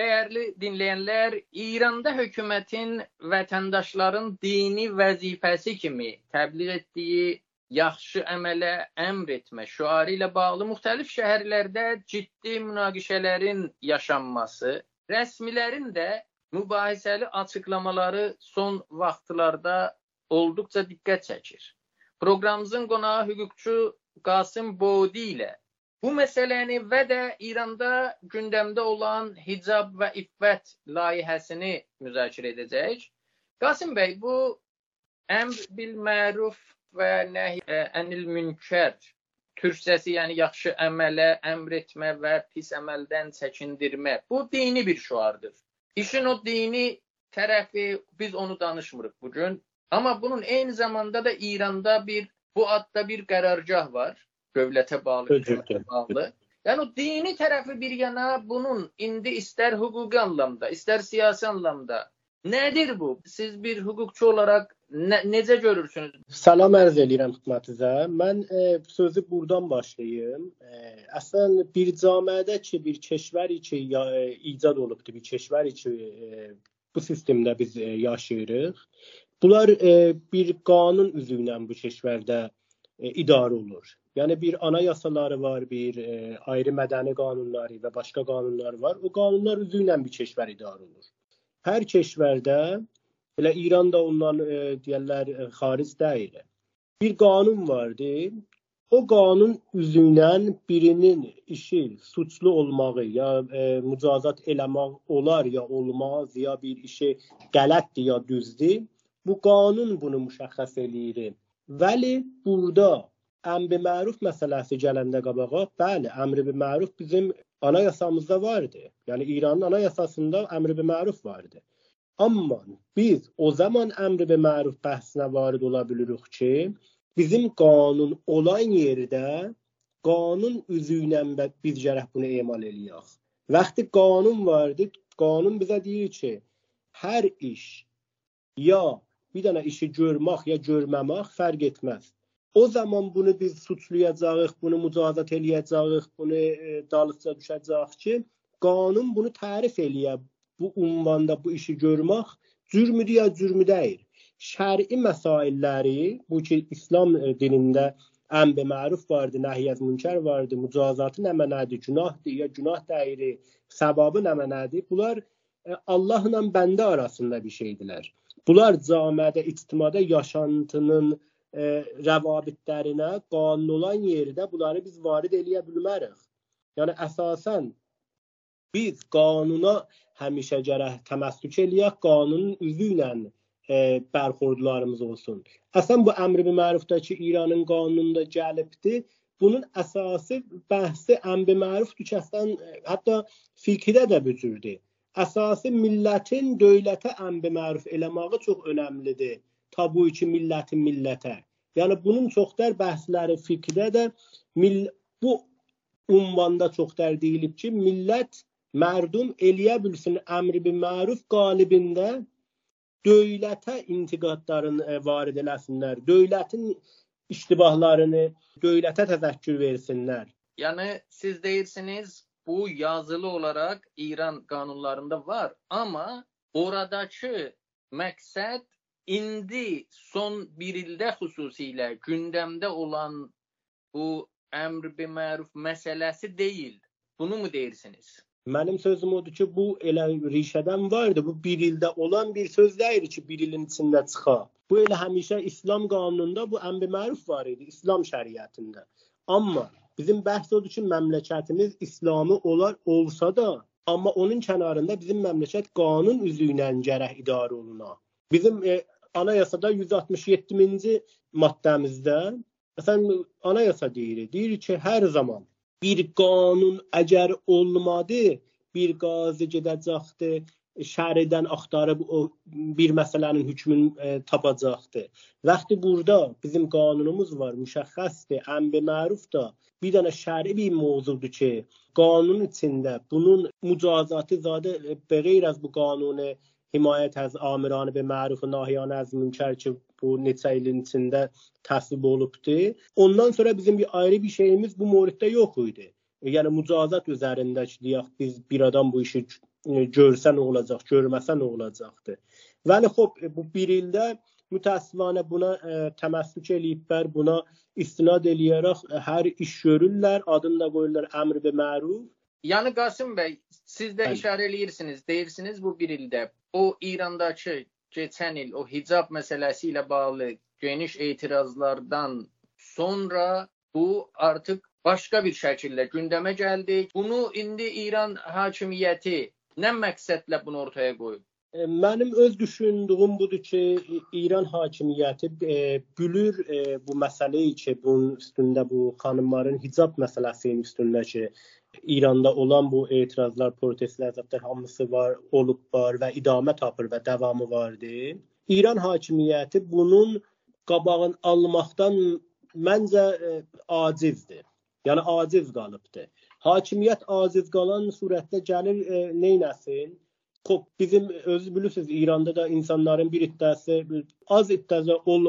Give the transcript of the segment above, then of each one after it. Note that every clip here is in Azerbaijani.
Dəyərli dinləyənlər, İranda hökumətin vətəndaşların dini vəzifəsi kimi təbliğ etdiyi yaxşı əmələ əmr etmə şüarı ilə bağlı müxtəlif şəhərlərdə ciddi münaqişələrin yaşanması, rəsmilərin də mübahisəli açıqlamaları son vaxtlarda olduqca diqqət çəkir. Proqramımızın qonağı hüquqçu Qasım Bodi ilə Bu məsələni və də İranda gündəmdə olan hicab və iffət layihəsini müzakirə edəcəyik. Qasım bəy, bu əmr bil məruf və nəhy ənil münkər türkçəsi, yəni yaxşı əmələ əmr etmə və pis əməldən çəkindirmə. Bu dini bir şüardır. İşin o dini tərəfi biz onu danışmırıq bu gün. Amma bunun eyni zamanda da İranda bir bu adda bir qərargah var dövlətə bağlı, hökumətə bağlı. Yəni o dini tərəfi bir yana bunun indi istər hüquqi anlamda, istər siyasi anlamda nədir bu? Siz bir hüquqçu olaraq nə, necə görürsünüz? Salam ərz edirəm xidmətinizə. Mən e, sözü burdan başlayım. E, əslən bir cəmiyyətdə ki, bir kəşvər ki, ya, e, icad olubdu, bir kəşvər ki, e, bu sistemdə biz e, yaşayırıq. Bunlar e, bir qanun üzü ilə bu kəşvərdə idarə olunur. Yəni bir anayasaları var, bir e, ayrı mədəni qanunları və başqa qanunlar var. O qanunlar üzü ilə bir kəşvər idarə olunur. Hər kəşvərdə elə İran da ondan e, deyirlər e, xaric deyil. Bir qanun vardı. O qanun üzündən birinin işi suçlu olmağı ya e, mücazat eləmək olar ya olmaz ya bir işi qələtdir ya düzdür. Bu qanun bunu müşəxəs eləyir. Vəli burada əmr məruf məsələsi gələndə qabağa, bəli, əmr bil məruf bizim anayasamızda vardı. Yəni İranın anayasasında əmr bil məruf vardı. Amma biz o zaman əmr bil məruf bəhsinə varid ola bilirik ki, bizim qanun olan yerdə qanun üzü ilə biz gərək bunu emal eləyək. Vaxtı qanun vardı, qanun bizə deyir ki, hər iş ya bir dənə işi görmək ya görməmək fərq etməz o zaman bunu biz suçlayacağıq, bunu mücazat eləyəcəyik, bunu e, dalısca düşəcəyik ki, qanun bunu tərif eləyə bu ünvanda bu işi görmək cürmüdür ya cürmü deyil. Şəri məsailləri bu ki İslam e, dinində əmr məruf vardı, nəhyəz münkər vardı, mücazatı nə mənədir, günahdır ya günah deyil, səbabı nə mənədir? Bunlar Allahla bəndə arasında bir şeydilər. Bunlar cəmiyyədə, ictimada yaşantının e, rəvabitlərinə qanun olan yerdə bunları biz varid eləyə bilmərik. Yəni əsasən biz qanuna həmişə gərək təməssük eləyək, qanunun üzü ilə e, bərxurdlarımız olsun. Əsən bu əmr bi mərufdakı İranın qanununda gəlibdi. Bunun əsası bəhsi əmr bi mərufdur ki, əslən hətta fiqhdə də bu cürdür. Əsası millətin dövlətə əmr bi məruf eləməyi çox önəmlidir tabu ki millətin millətə. Yəni bunun çoxdər bəhsləri fiqhdə də mill bu ünvanda çoxdər deyilib ki, millət mərdum eləyə bilsin əmri bil məruf qalibində dövlətə intiqadlarını e, varid eləsinlər. Dövlətin iştibahlarını dövlətə təzəkkür versinlər. Yəni siz deyirsiniz bu yazılı olaraq İran qanunlarında var, amma oradakı məqsəd indi son bir ildə xüsusilə gündəmdə olan bu əmr bi məruf məsələsi deyil. Bunu mu deyirsiniz? Mənim sözüm odur ki, bu elə rişədən vardı. Bu bir ildə olan bir söz deyil ki, bir ilin içində çıxa. Bu elə həmişə İslam qanununda bu əmr məruf var idi, İslam şəriətində. Amma bizim bəhs odur ki, məmləkətimiz İslamı olar olsa da, amma onun kənarında bizim məmləkət qanun üzü ilə gərək idarə oluna. Bizim e, anayasada 167-ci maddəmizdə məsələn anayasa deyir, deyir ki, hər zaman bir qanun əgər olmadı, bir qazi gedəcəkdi, şəridən axtarıb o bir məsələnin hökmünü tapacaqdı. Vaxtı burada bizim qanunumuz var, müşəxxəsdir. Əmr məruf da bir dənə şəri bir mövzudur ki, qanun içində bunun mücazatı zadə bəğeyr az bu qanunu himayət az amirane be məruf nahiyane az münker ki bu neçə ilin içində təsvib olubdu. Ondan sonra bizim bir ayrı bir şeyimiz bu moriddə yox idi. Yəni mücazat üzərində ki, deyək biz bir adam bu işi görsə nə olacaq, görməsə nə olacaqdı. Vəli xop bu 1 ildə mütəəssifanə buna ə, təməssük eləyiblər, buna istinad eləyərək hər iş görürlər, adını da qoyurlar əmr və məruf. Yəni Qasım bəy, siz də Bəli. işarə eləyirsiniz, deyirsiniz bu 1 ildə o İrandakı keçən il o hicab məsələsi ilə bağlı geniş etirazlardan sonra bu artıq başqa bir şəkildə gündəmə gəldi. Bunu indi İran hakimiyyəti nə məqsədlə bunu ortaya qoyub? E, mənim öz düşündüyüm budur ki, İran hakimiyyəti e, bülür e, bu məsələyi ki, bunun üstündə bu xanımların hicab məsələsinin üstündə ki, İranda olan bu etirazlar, protestlər zətlər hamısı var, olub var və idamə tapır və davamı vardı. İran hakimiyyəti bunun qabağını almaqdan məncə acizdir. Yəni aciz qalıbdı. Hakimiyyət aciz qalan surətdə gəlir e, neynəsin? Xop bizim özü bilirsiniz İranda da insanların bir iddiası az iddiası ol,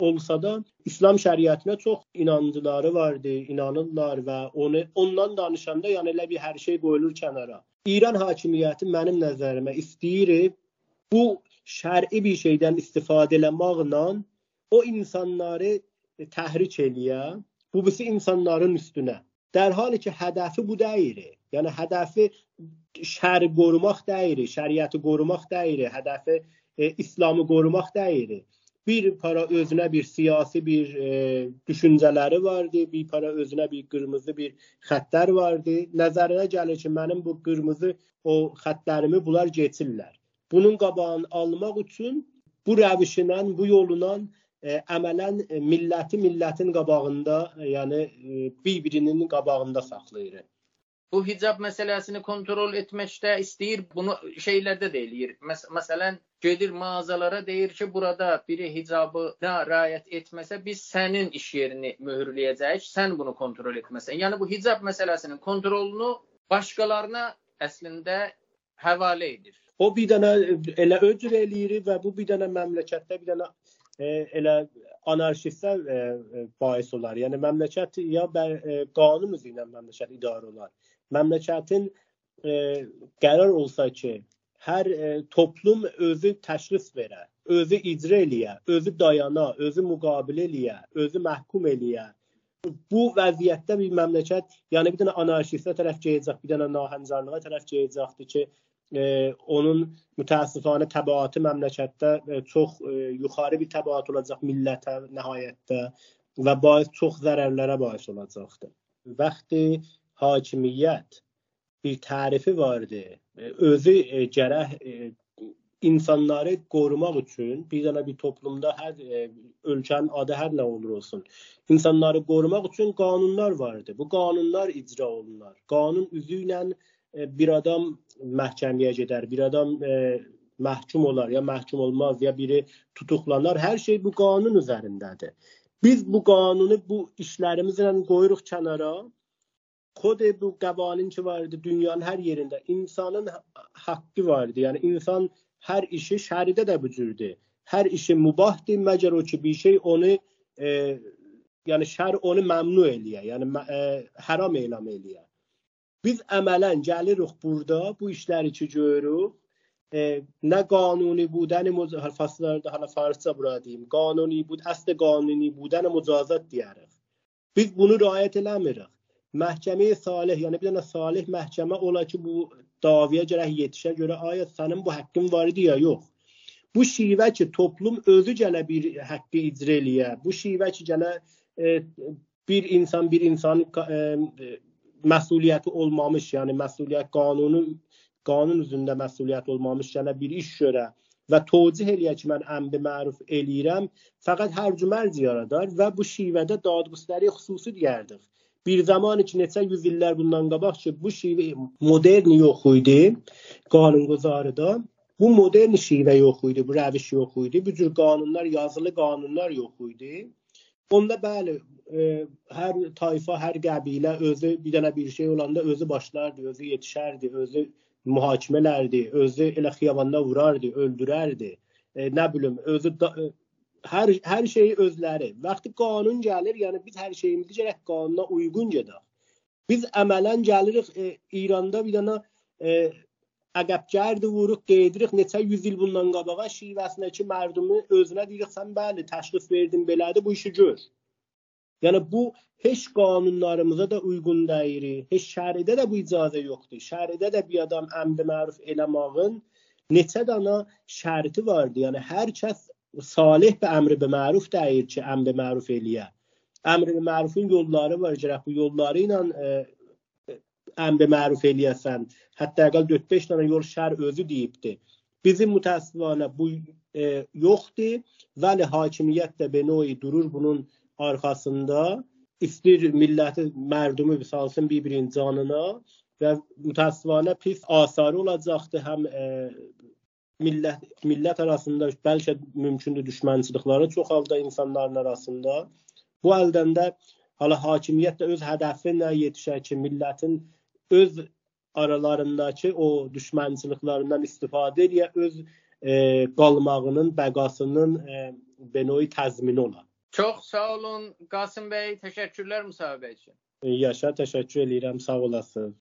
olsa da İslam şəriətinə çox inancıları vardı, inanırlar və onu ondan danışanda yəni elə bir hər şey qoyulur kənara. İran hakimiyyəti mənim nəzərimə istəyir bu şər'i bir şeydən istifadə eləməklə o insanları təhrik eləyə bu birisi insanların üstünə. Dərhal ki, hədəfi bu deyil. Yəni hədəfi şəri qorumaq deyil, şəriəti qorumaq deyil, hədəfi e, İslamı qorumaq deyil. Bir para özünə bir siyasi bir e, düşüncələri vardı, bir para özünə bir qırmızı bir xəttlər vardı. Nəzərinə gəlir ki, mənim bu qırmızı o xəttlərimi bunlar keçirlər. Bunun qabağını almaq üçün bu rəvişlə, bu yolla əmələn e, milləti millətin qabağında, e, yəni e, bir-birinin qabağında saxlayır. Bu hicab məsələsini kontrol etməkdə istəyir, bunu şeylərdə də eləyir. Məs məsələn, gedir mağazalara deyir ki, burada biri hicabına riayət etməsə, biz sənin iş yerini möhürləyəcəyik, sən bunu kontrol etməsən. Yəni bu hicab məsələsinin kontrolunu başqalarına əslində həvalə edir. O bir dənə elə öcür eləyir və bu bir dənə məmləkətdə bir dənə e, elə anarxistə e, e, bais olar. Yəni məmləkət ya e, qanun üzrə məmləkət idarə olar. Məmləkətin e, qərar olsa ki, hər e, toplum özü təşrif verə, özü icra eləyə, özü dayana, özü müqabilə eləyə, özü məhkum eləyə. Bu vəziyyətdə bir məmləkət, yəni bir dənə anarxistə tərəf gedəcək, bir dənə nahəncarlığa tərəf gedəcəkdir ki, e, onun mütəəssifanə təbaatı məmləkətdə e, çox e, yuxarı bir təbaat olacaq millətə nəhayətdə və baş çox zərərlərə baş olacaqdır. Vaxtı hakimiyyət bir tərifi vardı. E, özü gərək insanları qorumaq üçün bir dənə bir toplumda hər ölkənin adı hər nə olur olsun. İnsanları qorumaq üçün qanunlar vardı. Bu qanunlar icra olunur. Qanun üzü ilə bir adam məhkəməyə gedər, bir adam e, məhkum olar ya məhkum olmaz ya biri tutuqlanar. Hər şey bu qanun üzərindədir. Biz bu qanunu bu işlərimizlə qoyuruq kənara. Xod bu qəvanin ki vardı dünyanın hər yerində insanın haqqı vardı. Yəni insan hər işi şəridə də bu cürdür. Hər işi mübahdır, məgər o ki bir şey onu e, yəni şər onu məmnu eləyə, yəni e, haram elan eləyə. Biz əmələn gəlirik burada bu işləri ki görürük. E, nə qanuni buden faslarda hala farsça bura deyim. Qanuni bud əsl qanuni buden mücazat deyərik. Biz bunu riayət eləmirik. Məhkəmə salih, yəni bir dənə salih məhkəmə ola ki, bu davaya gərək yetişə görə aya sənin bu haqqın var idi ya yox. Bu şivə ki, toplum özü gələ bir haqqı icra eləyə. Bu şivə ki, gələ e, bir insan bir insan e, məsuliyyəti olmamış, yəni məsuliyyət qanunu qanun üzündə məsuliyyət olmamış gələ bir iş görə və tocih eləyə ki, mən əmri məruf eləyirəm, fəqət hərcümərc yaradar və bu şivədə dadgüstəri xüsusi deyərdik. Bir zaman ki, neçə yüz illər bundan qabaq ki, bu şivə modern yox idi qanunquzarıda. Bu modern şivə yox idi, bu rəviş yox idi. Bu cür qanunlar, yazılı qanunlar yox idi. Onda bəli, e, hər tayfa, hər qəbilə özü bir dənə bir şey olanda özü başlardı, özü yetişərdi, özü mühakimələrdi, özü elə xiyabanda vurardı, öldürərdi. E, nə bilim, özü da, e, hər hər şeyi özləri. Vaxtı qanun gəlir, yəni biz hər şeyimizi gərək qanuna uyğun gedək. Biz əmələn gəlirik e, İranda bir dənə e, əqəbgərdi vuruq qeydirik neçə 100 il bundan qabağa şivəsindəki mərdumu özünə deyirik sən bəli təşxis verdin belədir bu işi gör. Yəni bu heç qanunlarımıza da uyğun deyil. Heç şəridə də bu icazə yoxdur. Şəridə də bir adam əmr məruf eləmağın neçə dana şərti vardı. Yəni hər kəs salih və əmr bi məruf deyir ki, əmr məruf eləyə. Əmr mərufun yolları var. Gərək bu yolları ilə e, əmr məruf eləyəsən. Hətta əqəl 4-5 dənə yol şər özü deyibdi. Bizim mütəəssifanə bu e, yoxdur. Vəli hakimiyyət də benoyi durur bunun arxasında. İstir milləti mərdumu salsın bir-birinin canına və mütəəssifanə pis asarı olacaqdır həm e, millət millət arasında bəlkə mümkündür düşmənçilikləri çoxalda insanların arasında. Bu əldən də hala hakimiyyət də öz hədəfinə yetişər ki, millətin öz aralarındakı o düşmənçiliklərindən istifadə edə öz e, qalmağının, bəqasının e, benoy təzmini ola. Çox sağ olun Qasım bəy, təşəkkürlər müsahibə üçün. Yaşa, təşəkkür edirəm, sağ olasınız.